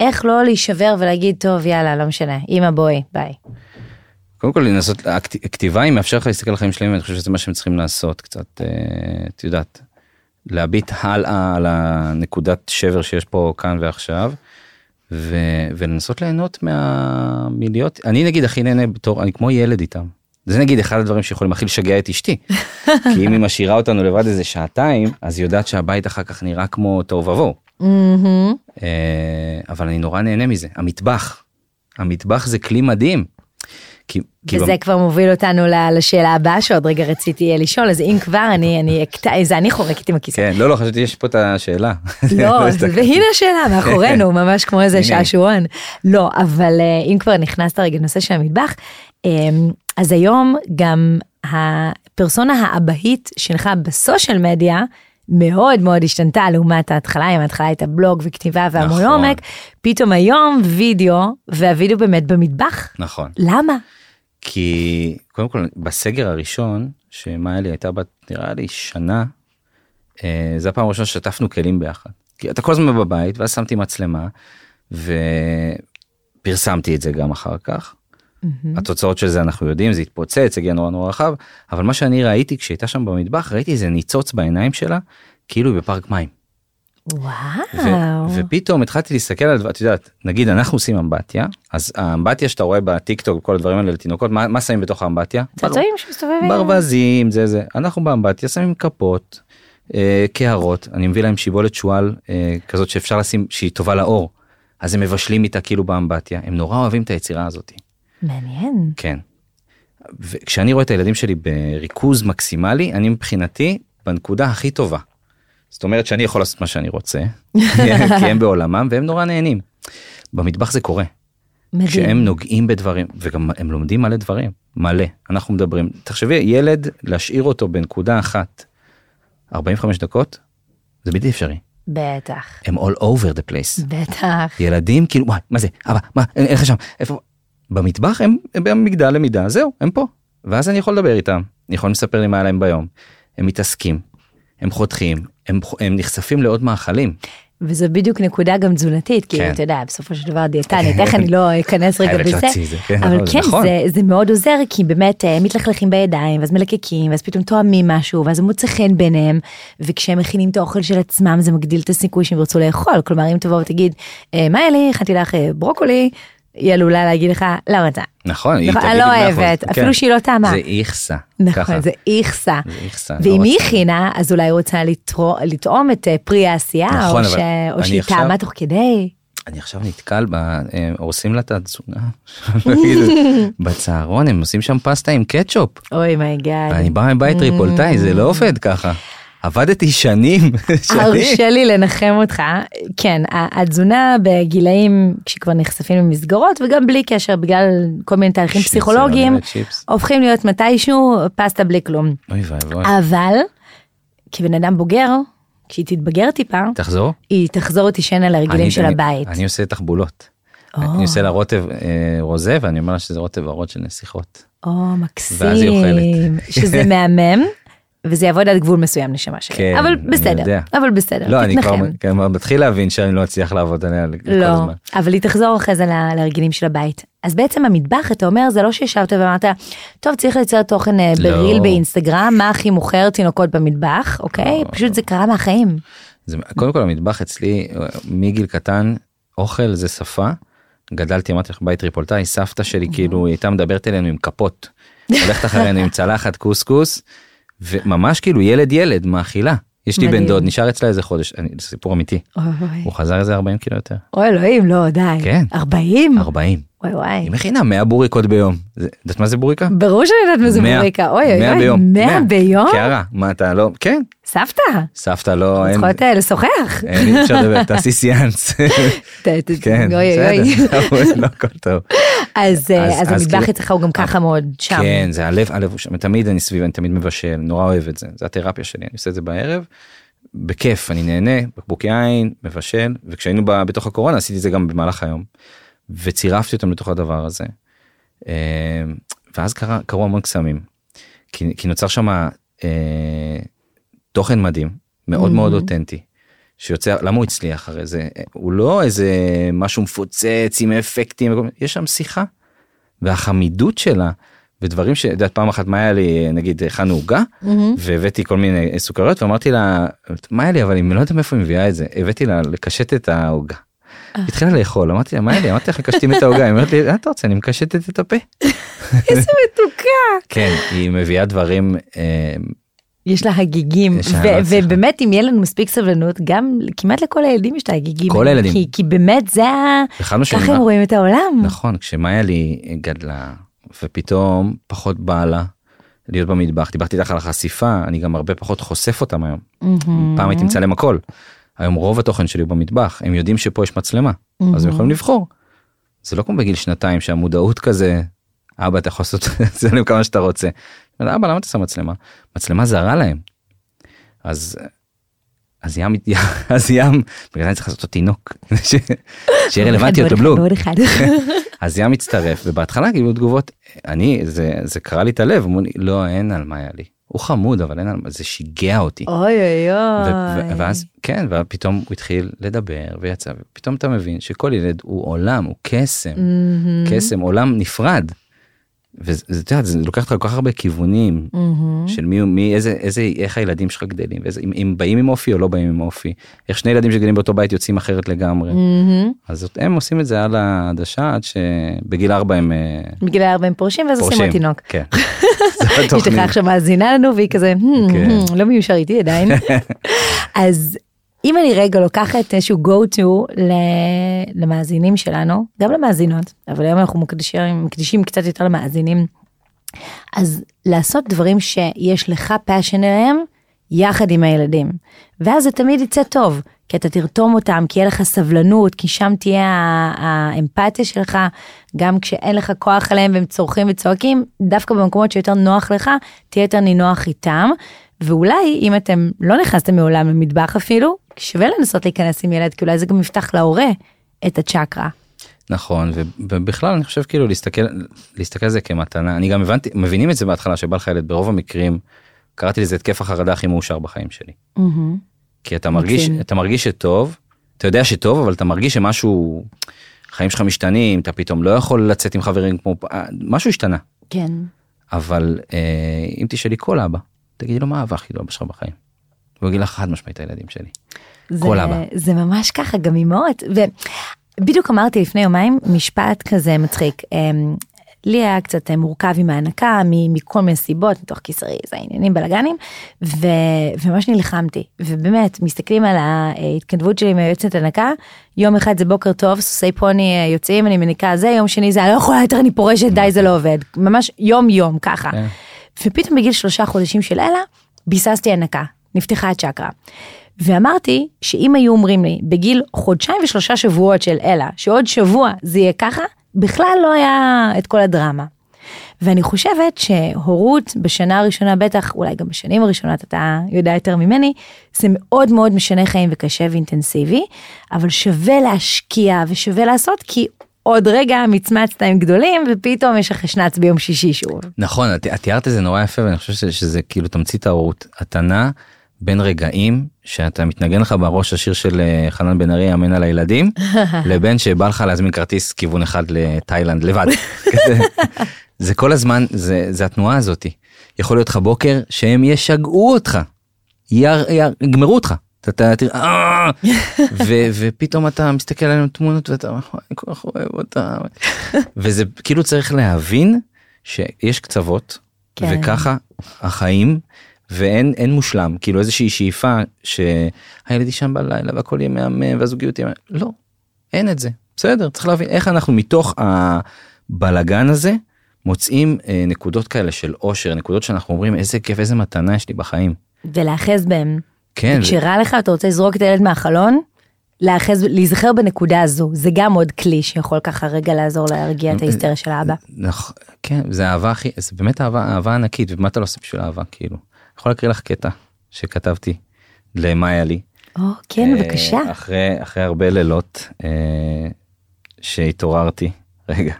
איך לא להישבר ולהגיד טוב יאללה לא משנה אמא בואי ביי. קודם כל לנסות הכת- הכתיבה היא מאפשר לך להסתכל על החיים שלהם ואני חושב שזה מה שהם צריכים לעשות קצת אה, את יודעת להביט הלאה על הנקודת שבר שיש פה כאן ועכשיו. ו, ולנסות ליהנות מה... מלהיות אני נגיד הכי נהנה בתור אני כמו ילד איתם. זה נגיד אחד הדברים שיכולים הכי לשגע את אשתי. כי אם היא משאירה אותנו לבד איזה שעתיים אז היא יודעת שהבית אחר כך נראה כמו תוהו ובוהו. אה, אבל אני נורא נהנה מזה המטבח. המטבח זה כלי מדהים. כי, כי וזה כבר מוביל אותנו לשאלה הבאה שעוד רגע רציתי אה, לשאול אז אם כבר אני אני אקטע זה אני חורקת עם הכיסא. כן, לא, לא, חשבתי יש פה את השאלה. לא, זה- והנה השאלה מאחורינו, ממש כמו איזה. שעשועון. לא, אבל אה, אם כבר נכנסת רגע לנושא של המטבח, אה, אז היום גם הפרסונה האבהית שלך בסושיאל מדיה מאוד מאוד השתנתה לעומת ההתחלה, אם ההתחלה הייתה בלוג וכתיבה והמון נכון. עומק, פתאום היום וידאו, והווידאו באמת במטבח. נכון. למה? כי קודם כל בסגר הראשון שמאלי הייתה בת נראה לי שנה אה, זה הפעם הראשונה ששטפנו כלים ביחד. כי אתה כל הזמן בבית ואז שמתי מצלמה ופרסמתי את זה גם אחר כך. התוצאות של זה אנחנו יודעים זה התפוצץ הגיע נורא נורא רחב אבל מה שאני ראיתי כשהייתה שם במטבח ראיתי איזה ניצוץ בעיניים שלה כאילו היא בפארק מים. ו- וואו. ופתאום התחלתי להסתכל על דבר, את יודעת, נגיד אנחנו עושים אמבטיה, אז האמבטיה שאתה רואה בטיק טוק וכל הדברים האלה לתינוקות, מה, מה שמים בתוך האמבטיה? צעצועים שמסתובבים. ברווזים, זה זה. אנחנו באמבטיה שמים כפות, אה, קערות, אני מביא להם שיבולת שועל אה, כזאת שאפשר לשים, שהיא טובה לאור. אז הם מבשלים איתה כאילו באמבטיה, הם נורא אוהבים את היצירה הזאת. מעניין. כן. וכשאני רואה את הילדים שלי בריכוז מקסימלי, אני מבחינתי בנקודה הכי טובה. זאת אומרת שאני יכול לעשות מה שאני רוצה, כי הם בעולמם והם נורא נהנים. במטבח זה קורה, מדהים. כשהם נוגעים בדברים, וגם הם לומדים מלא דברים, מלא. אנחנו מדברים, תחשבי, ילד, להשאיר אותו בנקודה אחת 45 דקות, זה בלתי אפשרי. בטח. הם all over the place. בטח. ילדים כאילו וואי מה זה אבא מה אין לך שם איפה במטבח הם, הם במגדל למידה זהו הם פה. ואז אני יכול לדבר איתם. אני יכול לספר לי מה היה להם ביום. הם מתעסקים הם חותכים הם, הם נחשפים לעוד מאכלים. וזו בדיוק נקודה גם תזונתית, כי כן. אתה יודע, בסופו של דבר דיאטנית, איך אני לא אכנס רגע בזה, כן, אבל כן, נכון. זה, זה מאוד עוזר, כי באמת אה, מתלכלכים בידיים, ואז מלקקים, ואז פתאום תואמים משהו, ואז זה מוצא חן ביניהם, וכשהם מכינים את האוכל של עצמם, זה מגדיל את הסיכוי שהם ירצו לאכול, כלומר אם תבוא ותגיד, "אה, מה אלי, הכנתי לך אה, ברוקולי, היא עלולה להגיד לך, לא רוצה. נכון היא נכון, תגיד אני לא אוהבת, כן. אפילו שהיא לא טעמה. זה איכסה נכון. זה איכסה. זה איכסה, ואם לא היא רוצה. הכינה, אז אולי היא רוצה לטעום את אה, פרי העשייה, נכון, או אני שהיא טעמה תוך כדי. אני עכשיו נתקל ב... הם הורסים לה את התזונה. בצהרון הם עושים שם פסטה עם קטשופ. Oh my God. אני בא מבית טריפולטאי זה לא עובד ככה. עבדתי שנים. שנים. הרשה לי לנחם אותך, כן, התזונה בגילאים כשכבר נחשפים למסגרות וגם בלי קשר בגלל כל מיני תהליכים פסיכולוגיים. הופכים להיות מתישהו פסטה בלי כלום. אוי ואבוי. אבל כבן אדם בוגר, כשהיא תתבגר טיפה, תחזור. היא תחזור ותישן על הרגלים של אני- הבית. אני עושה תחבולות. אני עושה לה רוטב אה, רוזה ואני אומר לה שזה רוטב ורוד של נסיכות. או, מקסים. ואז היא אוכלת. שזה מהמם, וזה יעבוד עד גבול מסוים נשמה שלי. כן, אבל בסדר. אבל בסדר, לא, אני כבר תתנחם. כבר מתחיל להבין שאני לא אצליח לעבוד עליה כל לא, הזמן. אבל היא תחזור אחרי זה ל- להרגלים של הבית. אז בעצם המטבח, אתה אומר, זה לא שישבת ואמרת, טוב, צריך לייצר תוכן אה, לא. ב reel באינסטגרם, מה הכי מוכר תינוקות במטבח, אוקיי? לא, פשוט זה קרה מהחיים. זה, קודם כל המטבח אצלי מגיל קטן אוכל זה שפה. גדלתי אמרתי לך בית טריפולטאי סבתא שלי כאילו היא הייתה מדברת אלינו עם כפות. הולכת אחרינו עם צלחת קוסקוס וממש כאילו ילד ילד מאכילה. יש לי בן. דוד נשאר אצלה איזה חודש אני- זה סיפור אמיתי אוי, הוא חזר איזה 40 קילו יותר אוי אלוהים, לא, די. כן. 40? 40 וואי וואי. היא מכינה 100 בוריקות ביום. יודעת מה זה בוריקה? ברור שאני יודעת מה זה 100. בוריקה. אוי אוי 100 אוי, ביום. 100 ביום? קערה מה אתה לא כן סבתא, סבתא לא אין צריכות אה, לשוחח. אין, אי אפשר לדבר תעשי סיאנס. כן אוי אוי אוי. בסדר לא הכל טוב. אז אה, אז- המטבח כאילו- אצלך הוא גם ככה מאוד שם. כן זה הלב הלב הוא שם תמיד אני סביב אני תמיד מבשל נורא אוהב את זה זה התרפיה שלי אני עושה את זה בערב. בכיף אני נהנה בקבוק יין מבשל וכשהיינו בתוך הקורונה עשיתי את זה גם במהלך היום. וצירפתי אותם לתוך הדבר הזה. אה, ואז קרה קרו המון קסמים. כי, כי נוצר שם אה, תוכן מדהים מאוד מאוד Mhm. אותנטי. שיוצא למה הוא הצליח הרי זה הוא לא איזה משהו מפוצץ עם אפקטים יש שם שיחה. והחמידות שלה ודברים שאת יודעת פעם אחת מה היה לי נגיד הכנו עוגה מהמם. והבאתי כל מיני סוכריות ואמרתי לה מה היה לי אבל אני לא יודע מאיפה היא מביאה את זה הבאתי לה לקשט את העוגה. היא התחילה לאכול אמרתי לה מה היה לי אמרתי לך מקשטים את העוגה היא אומרת לי "אה, אתה רוצה אני מקשטת את הפה. איזה מתוקה. כן היא מביאה דברים אה, יש לה הגיגים, יש ו- לא. ובאמת אם יהיה לנו מספיק סבלנות, גם כמעט לכל הילדים יש את ההגיגים. כל הילדים. כי- כי באמת זה ה... ככה הם רואים את העולם. נכון כשמאיה לי גדלה ופתאום פחות בא לה להיות במטבח דיברתי איתך על החשיפה אני גם הרבה פחות חושף אותם היום. מהמם. פעם הייתי מצלם הכל. היום רוב התוכן שלי הוא במטבח הם יודעים שפה יש מצלמה אז הם יכולים לבחור. זה לא כמו בגיל שנתיים שהמודעות כזה אבא אתה יכול לעשות לצלם כמה שאתה רוצה. אבא למה אתה שם מצלמה? מצלמה זרה להם. אז אז ים אז ים בגלל זה אני צריך לעשות אותו תינוק שיהיה רלוונטי אותו אחד. אז ים מצטרף ובהתחלה כאילו תגובות אני זה זה קרע לי את הלב אמרו לי לא אין על מה היה לי הוא חמוד אבל אין על מה זה שיגע אותי. אוי אוי אוי. ואז כן ופתאום הוא התחיל לדבר ויצא ופתאום אתה מבין שכל ילד הוא עולם הוא קסם. קסם עולם נפרד. וזה זה, את יודעת, זה לוקח אותך לכל כך הרבה כיוונים מהמם. של מי מי איזה איזה איך הילדים שלך גדלים ואיזה אם, אם באים עם אופי או לא באים עם אופי איך שני ילדים שגדלים באותו בית יוצאים אחרת לגמרי מהמם. אז זאת- הם עושים את זה על העדשה עד שבגיל ארבע הם אה, בגיל הארבע הם פורשים ואז עושים תינוק. כן. התוכנית. עכשיו מאזינה לנו והיא כזה "Hmm, כן. לא מיושר איתי עדיין. אז אם אני רגע לוקחת איזשהו go to למאזינים שלנו, גם למאזינות, אבל היום אנחנו מקדישים, מקדישים קצת יותר למאזינים, אז לעשות דברים שיש לך passion אליהם יחד עם הילדים. ואז זה תמיד יצא טוב, כי אתה תרתום אותם, כי יהיה לך סבלנות, כי שם תהיה האמפתיה שלך, גם כשאין לך כוח עליהם והם צורכים וצועקים, דווקא במקומות שיותר נוח לך, תהיה יותר נינוח איתם. ואולי אם אתם לא נכנסתם מעולם למטבח אפילו, שווה לנסות להיכנס עם ילד, כי אולי זה גם יפתח להורה את הצ'קרה. נכון ובכלל אני חושב כאילו להסתכל להסתכל על זה כמתנה אני גם הבנתי מבינים את זה בהתחלה שבא לך ילד ברוב המקרים קראתי לזה התקף החרדה הכי מאושר בחיים שלי. כי אתה מרגיש מקסים. אתה מרגיש שטוב אתה יודע שטוב אבל אתה מרגיש שמשהו החיים שלך משתנים אתה פתאום לא יכול לצאת עם חברים כמו אה, משהו השתנה כן. אבל אה, אם תשאלי כל אבא תגידי לו מה האהבה הכי גדולה שלך בחיים. הוא יגיד לך חד משמעית הילדים שלי. זה, כל אבא. זה ממש ככה, גם אימהות. ובדיוק אמרתי לפני יומיים משפט כזה מצחיק. אמ, לי היה קצת אה, מורכב עם ההנקה מכל מיני סיבות, מתוך כיסרי, זה העניינים בלאגנים, ו- וממש נלחמתי. ובאמת, מסתכלים על ההתכתבות שלי עם היועצת הנקה, יום אחד זה בוקר טוב, סוסי פוני אה, יוצאים, אני מניקה זה, יום שני זה, אני לא יכולה יותר, אני פורשת, די, זה לא עובד. ממש יום יום, ככה. כן. ופתאום בגיל שלושה חודשים של אלה, ביססתי הנקה, נפתחה הצ'קרה. ואמרתי שאם היו אומרים לי בגיל חודשיים ושלושה שבועות של אלה, שעוד שבוע זה יהיה ככה, בכלל לא היה את כל הדרמה. ואני חושבת שהורות בשנה הראשונה בטח, אולי גם בשנים הראשונות אתה יודע יותר ממני, זה מאוד מאוד משנה חיים וקשה ואינטנסיבי, אבל שווה להשקיע ושווה לעשות כי עוד רגע מצמצת עם גדולים ופתאום יש לך שנץ ביום שישי שוב. נכון, את, תיארת את זה נורא יפה ואני חושב שזה, שזה כאילו תמצית ההורות. אתה נע בין רגעים שאתה מתנגן לך בראש השיר של אה, חנן בן ארי אמן על הילדים לבין שבא לך להזמין כרטיס כיוון אחד לתאילנד לבד. זה כל הזמן זה זה התנועה הזאתי. יכול להיות לך בוקר שהם ישגעו אותך. יר, יר, יגמרו אותך. אתה תראה "אה!" ופתאום אתה מסתכל עליהם תמונות ואתה "וואי, אני כל כך אוהב אותם וזה כאילו צריך להבין שיש קצוות כן. וככה החיים ואין אין מושלם כאילו איזושהי שאיפה שהילד יישן בלילה והכל יהיה מהמם והזוגיות יהיה. לא אין את זה בסדר צריך להבין איך אנחנו מתוך הבלגן הזה מוצאים אה, נקודות כאלה של אושר נקודות שאנחנו אומרים איזה כיף איזה מתנה יש לי בחיים. ולהאחז בהם. כן. כשרע לך אתה רוצה לזרוק את הילד מהחלון, להאחז, להיזכר בנקודה הזו, זה גם עוד כלי שיכול ככה רגע לעזור להרגיע את ההיסטריה של האבא. נכון, כן, זה אהבה הכי, זה באמת אהבה, אהבה ענקית, ומה אתה לא עושה בשביל אהבה, כאילו. אני יכול להקריא לך קטע שכתבתי למאיה לי. או, כן, אה, בבקשה. אחרי, אחרי הרבה לילות אה, שהתעוררתי, רגע,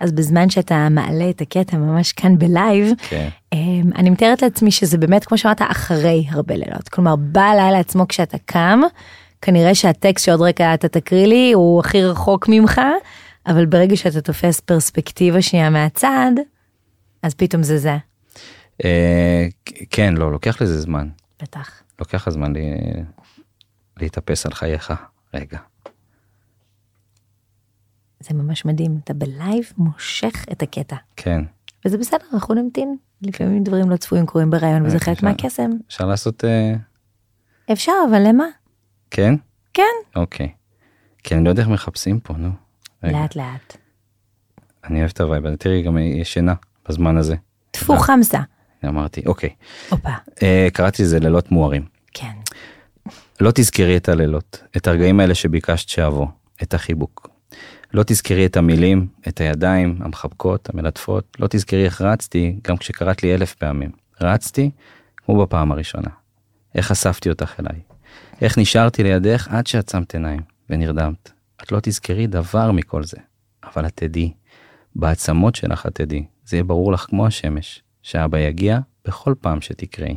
אז בזמן שאתה מעלה את הקטע ממש כאן בלייב, כן, אמ, אני מתארת לעצמי שזה באמת כמו שאמרת אחרי הרבה לילות. כלומר בלילה עצמו כשאתה קם כנראה שהטקסט שעוד רגע אתה תקריא לי הוא הכי רחוק ממך אבל ברגע שאתה תופס פרספקטיבה שנייה מהצד אז פתאום זה זה. אה, כן, לא, לוקח לזה זמן, בטח. לוקח לך זמן לי, להתאפס על חייך, רגע. זה ממש מדהים אתה בלייב מושך את הקטע כן, וזה בסדר אנחנו נמתין לפעמים דברים לא צפויים קורים בראיון וזה אה, חלק. מהקסם אפשר לעשות, אה, אפשר אבל למה כן? כן אוקיי. כי אני לא יודע איך מחפשים פה, נו. רגע. לאט לאט אני אוהב את ה vibe. תראי גם יש שינה בזמן הזה. טפו חמסה אמרתי, אוקיי. הופה אה, קראתי לזה לילות מוארים. כן לא תזכרי את הלילות, את הרגעים האלה שביקשת שאבוא, את החיבוק. לא תזכרי את המילים, את הידיים המחבקות, המלטפות. לא תזכרי איך רצתי, גם כשקראת לי אלף פעמים. רצתי כמו בפעם הראשונה. איך אספתי אותך אליי. איך נשארתי לידך עד שעצמת עיניים ונרדמת. את לא תזכרי דבר מכל זה, אבל את תדעי. בעצמות שלך את תדעי. זה יהיה ברור לך כמו השמש, שאבא יגיע בכל פעם שתקראי.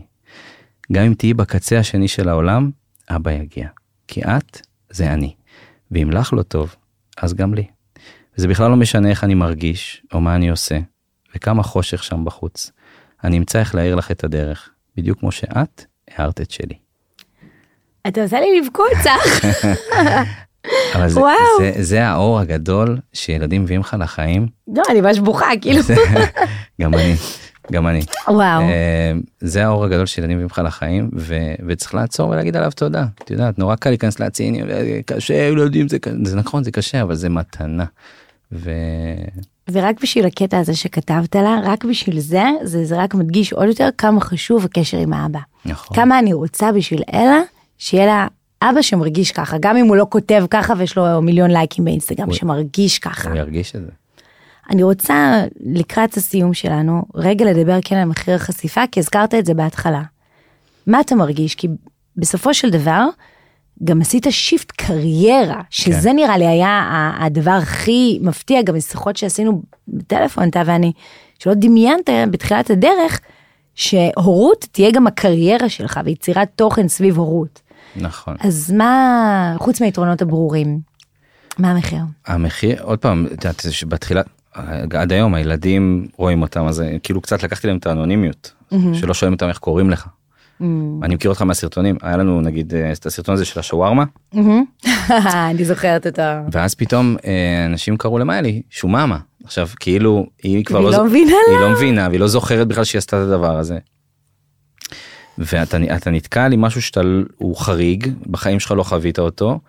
גם אם תהיי בקצה השני של העולם, אבא יגיע. כי את זה אני. ואם לך לא טוב, אז גם לי. וזה בכלל לא משנה איך אני מרגיש, או מה אני עושה, וכמה חושך שם בחוץ. אני אמצא איך להאיר לך את הדרך, בדיוק כמו שאת הארת את שלי. אתה עושה לי לבכות צח. אבל זה. זה, זה האור הגדול שילדים מביאים לך לחיים. לא, אני ממש בוכה, כאילו. גם אני, גם אני. וואו. אה, זה האור הגדול שילדים מביאים לך לחיים, ו- וצריך לעצור ולהגיד עליו תודה. את יודעת, נורא קל להיכנס להציניות, קשה, ילדים, זה, זה נכון, זה קשה, אבל זה מתנה. ו... ורק בשביל הקטע הזה שכתבת לה, רק בשביל זה, זה, זה רק מדגיש עוד יותר כמה חשוב הקשר עם האבא. נכון. כמה אני רוצה בשביל אלה, שיהיה לה אבא שמרגיש ככה, גם אם הוא לא כותב ככה ויש לו מיליון לייקים באינסטגרם, הוא- שמרגיש ככה. הוא ירגיש את זה. אני רוצה לקראת הסיום שלנו רגע לדבר כן על מחיר החשיפה כי הזכרת את זה בהתחלה. מה אתה מרגיש? כי בסופו של דבר גם עשית שיפט קריירה שזה כן. נראה לי היה הדבר הכי מפתיע גם משיחות שעשינו בטלפון אתה ואני שלא דמיינת בתחילת הדרך שהורות תהיה גם הקריירה שלך ויצירת תוכן סביב הורות. נכון. אז מה חוץ מהיתרונות הברורים מה המחיר? המחיר, עוד פעם, את יודעת, זה שבתחילה, עד היום הילדים רואים אותם, אז כאילו קצת לקחתי להם את האנונימיות, שלא שואלים אותם איך קוראים לך. אני מכיר אותך מהסרטונים, היה לנו נגיד אה, את הסרטון הזה של השווארמה, אני זוכרת אותו. ואז פתאום אה, אנשים קראו למאיה לי שוממה. עכשיו כאילו היא כבר לא, לא מבינה היא לא מבינה והיא לא זוכרת בכלל שהיא עשתה את הדבר הזה. ואתה אתה נתקל עם משהו שאתה הוא חריג בחיים שלך לא חווית אותו.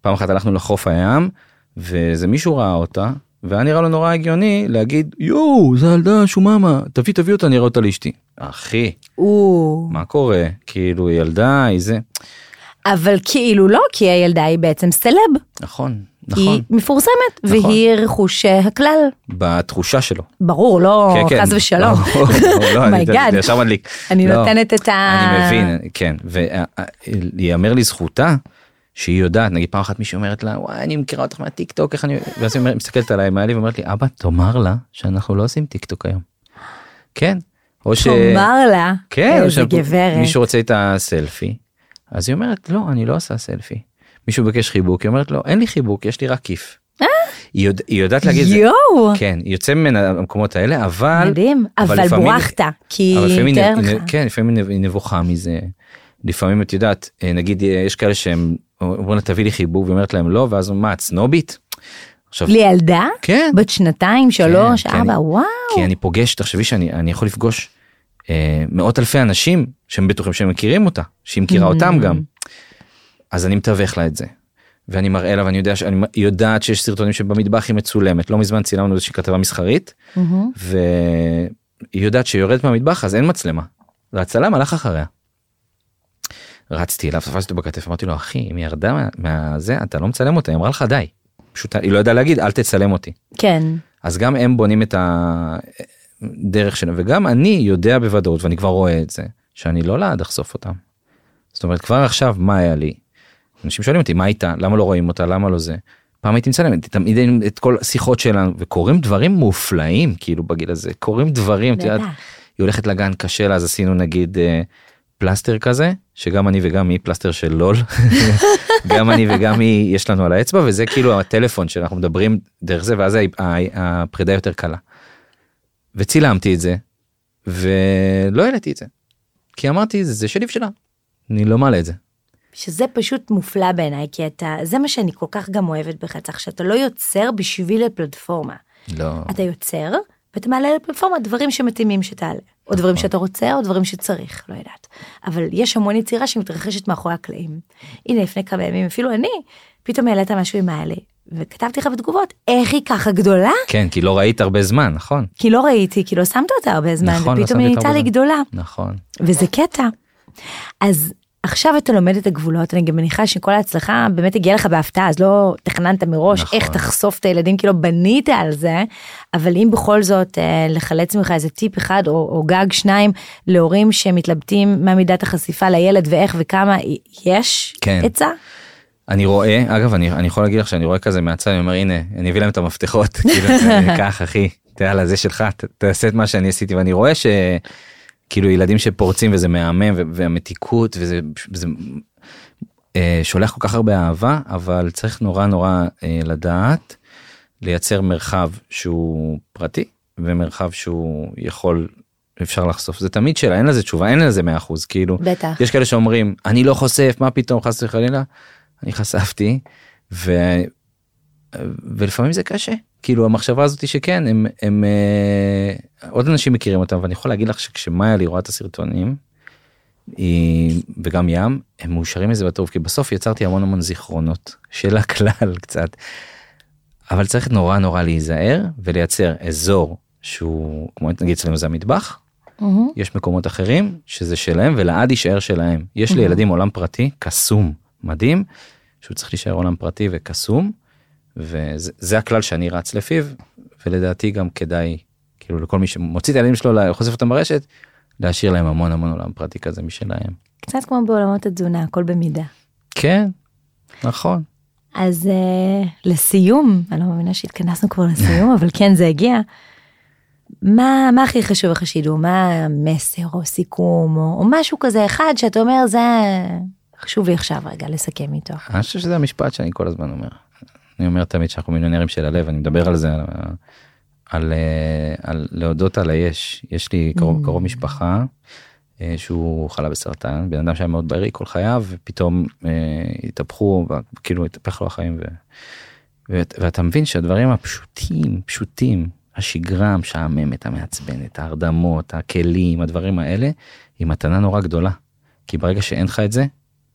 פעם אחת הלכנו לחוף הים ואיזה מישהו ראה אותה והיה נראה לו נורא הגיוני להגיד יואו זה ילדה שוממה תביא תביא אותה נראה אותה לאשתי. אחי או. מה קורה כאילו היא ילדה היא זה אבל כאילו לא, כי הילדה היא בעצם סלב. נכון נכון. היא מפורסמת, נכון. והיא רכוש אה, הכלל. בתחושה שלו. ברור, לא כן, כן. חס ושלום. לא, לא, לא, אני- my God. זה ישר מדליק. אני לא. נותנת את ה... אני מבין, כן, ויאמר לזכותה שהיא יודעת, נגיד פעם אחת מישהי אומרת לה, וואי, אני מכירה אותך מהטיק טוק, איך אני... ואז היא מסתכלת עליי, מעלי ואומרת לי, אבא, תאמר לה שאנחנו לא עושים טיק טוק היום. כן. או ש... תאמר לה, כן, איזה גברת. מישהו רוצה איתה סלפי, אז היא אומרת, לא, אני לא עושה סלפי. מישהו ביקש חיבוק, היא אומרת לו, אין לי חיבוק, יש לי רק כיף. היא יודע- היא יודעת להגיד את זה. יואו, כן, היא יוצא ממנה המקומות האלה, אבל... מדהים, אבל לפעמים- כי אבל לפעמים תאר היא, לך. כן, לפעמים היא נבוכה מזה. לפעמים את יודעת, אה, נגיד אה, יש כאלה שהם אומרים לה תביא לי חיבוק ואומרת להם לא, ואז מה, את סנובית? עכשיו, לילדה? כן, בת שנתיים, שלוש, כן, ארבע, אני- וואו. כי אני פוגש, תחשבי שאני אני יכול לפגוש אה, מאות אלפי אנשים שהם בטוחים שהם מכירים אותה, שהיא מכירה Mm. אותם גם. אז אני מתווך לה את זה. ואני מראה לה ואני יודע שאני יודעת שיש סרטונים שבמטבח היא מצולמת לא מזמן צילמנו איזושהי כתבה מסחרית מהמם. והיא יודעת שהיא יורדת מהמטבח אז אין מצלמה. והצלם הלך אחריה. רצתי אליו תפסתי אותו בכתף אמרתי לו אחי אם היא ירדה מה- מהזה אתה לא מצלם אותה היא אמרה לך די. פשוט היא לא ידעה להגיד אל תצלם אותי. כן, אז גם הם בונים את הדרך שלהם וגם אני יודע בוודאות ואני כבר רואה את זה שאני לא לעד אחשוף אותם. זאת אומרת כבר עכשיו מה היה לי. אנשים שואלים אותי מה איתה למה לא רואים אותה למה לא זה. פעם הייתי מצלם תמיד את כל השיחות שלנו וקורים דברים מופלאים כאילו בגיל הזה קורים דברים את יודעת. היא הולכת לגן קשה לה אז עשינו נגיד אה, פלסטר כזה שגם אני וגם היא פלסטר של לול גם אני וגם היא יש לנו על האצבע וזה כאילו הטלפון שאנחנו מדברים דרך זה ואז הפרידה יותר קלה. וצילמתי את זה ולא העליתי את זה כי אמרתי זה שלי ושלה אני לא מעלה את זה. שזה פשוט מופלא בעיניי, כי אתה, זה מה שאני כל כך גם אוהבת בך, צריך שאתה לא יוצר בשביל הפלטפורמה. לא אתה יוצר, ואתה מעלה לפלטפורמה דברים שמתאימים שתעלה. או דברים. שאתה רוצה, או דברים שצריך, לא יודעת. אבל יש המון יצירה שמתרחשת מאחורי הקלעים. הנה, לפני כמה ימים, אפילו אני, פתאום העלית משהו עם מעלה, וכתבתי לך בתגובות, איך היא ככה גדולה? כן כי לא ראית הרבה זמן נכון כי לא ראיתי, כי לא שמת אותה הרבה זמן, נכון, לא ופתאום שמתי היא נהייתה לי. גדולה. נכון וזה קטע. אז עכשיו אתה לומד את הגבולות, אני גם מניחה שכל ההצלחה באמת הגיעה לך בהפתעה, אז לא תכננת מראש נכון. איך תחשוף את הילדים, כי לא בנית על זה, אבל אם בכל זאת אה, לחלץ ממך איזה טיפ אחד או, או גג שניים להורים שמתלבטים מה מידת החשיפה לילד ואיך וכמה, יש כן. עצה? אני רואה אגב אני אני יכול להגיד לך שאני רואה כזה מהצד אני אומר הנה אני אביא להם את המפתחות כאילו קח אחי תראה זה שלך ת- תעשה את מה שאני עשיתי ואני רואה שכאילו ילדים שפורצים וזה מהמם והמתיקות וזה זה, אה, שולח כל כך הרבה אהבה אבל צריך נורא נורא אה, לדעת לייצר מרחב שהוא פרטי ומרחב שהוא יכול אפשר לחשוף. זה תמיד שאלה אין לזה תשובה אין לזה 100% כאילו. בטח. יש כאלה שאומרים אני לא חושף מה פתאום חס וחלילה? אני חשפתי ו... ולפעמים זה קשה. כאילו המחשבה הזאת שכן הם, הם אה, עוד אנשים מכירים אותם ואני יכול להגיד לך שכשמאיה לי רואה את הסרטונים היא, וגם ים הם מאושרים מזה בטוב כי בסוף יצרתי המון המון זיכרונות של הכלל קצת. אבל צריך נורא נורא להיזהר ולייצר אזור שהוא כמו נגיד אצלנו זה המטבח מהמם. יש מקומות אחרים שזה שלהם ולעד יישאר שלהם. יש Mhm. לילדים עולם פרטי קסום מדהים שהוא צריך להישאר עולם פרטי וקסום וזה זה הכלל שאני רץ לפיו ולדעתי גם כדאי כאילו לכל מי שמוציא את הילדים שלו חושף אותם ברשת להשאיר להם המון המון עולם פרטי כזה משלהם. קצת כמו בעולמות התזונה, הכל במידה. כן נכון אז uh, לסיום, אני לא מאמינה שהתכנסנו כבר לסיום, אבל כן זה הגיע. מה, מה הכי חשוב לך שידעו? מה המסר או סיכום או, או משהו כזה אחד שאתה אומר זה חשוב לי עכשיו רגע לסכם איתו. אני חושב שזה המשפט שאני כל הזמן אומר. אני אומר תמיד שאנחנו מיליונרים של הלב אני מדבר על זה על, על, אה, על להודות על היש. יש לי קרוב, Mm. קרוב משפחה אה, שהוא חלה בסרטן. בן אדם שהיה מאוד בריא כל חייו ופתאום אה, התהפכו כאילו התהפך לו החיים ו, ו, ואתה מבין שהדברים הפשוטים פשוטים השגרה המשעממת המעצבנת ההרדמות הכלים הדברים האלה היא מתנה נורא גדולה. כי ברגע שאין לך את זה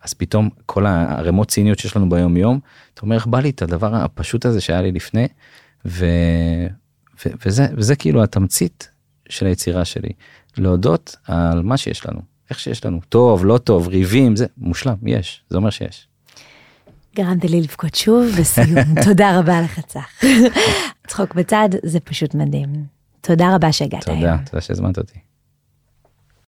אז פתאום כל הערימות ציניות שיש לנו ביום יום אתה אומר איך בא לי את הדבר הפשוט הזה שהיה לי לפני? ו, וזה וזה כאילו התמצית של היצירה שלי להודות על מה שיש לנו איך שיש לנו טוב לא טוב ריבים זה מושלם יש זה אומר שיש. גרמת לי לבכות שוב בסיום, תודה רבה לך צח. צחוק בצד זה פשוט מדהים. תודה רבה שהגעת תודה, היום. תודה שהזמנת אותי.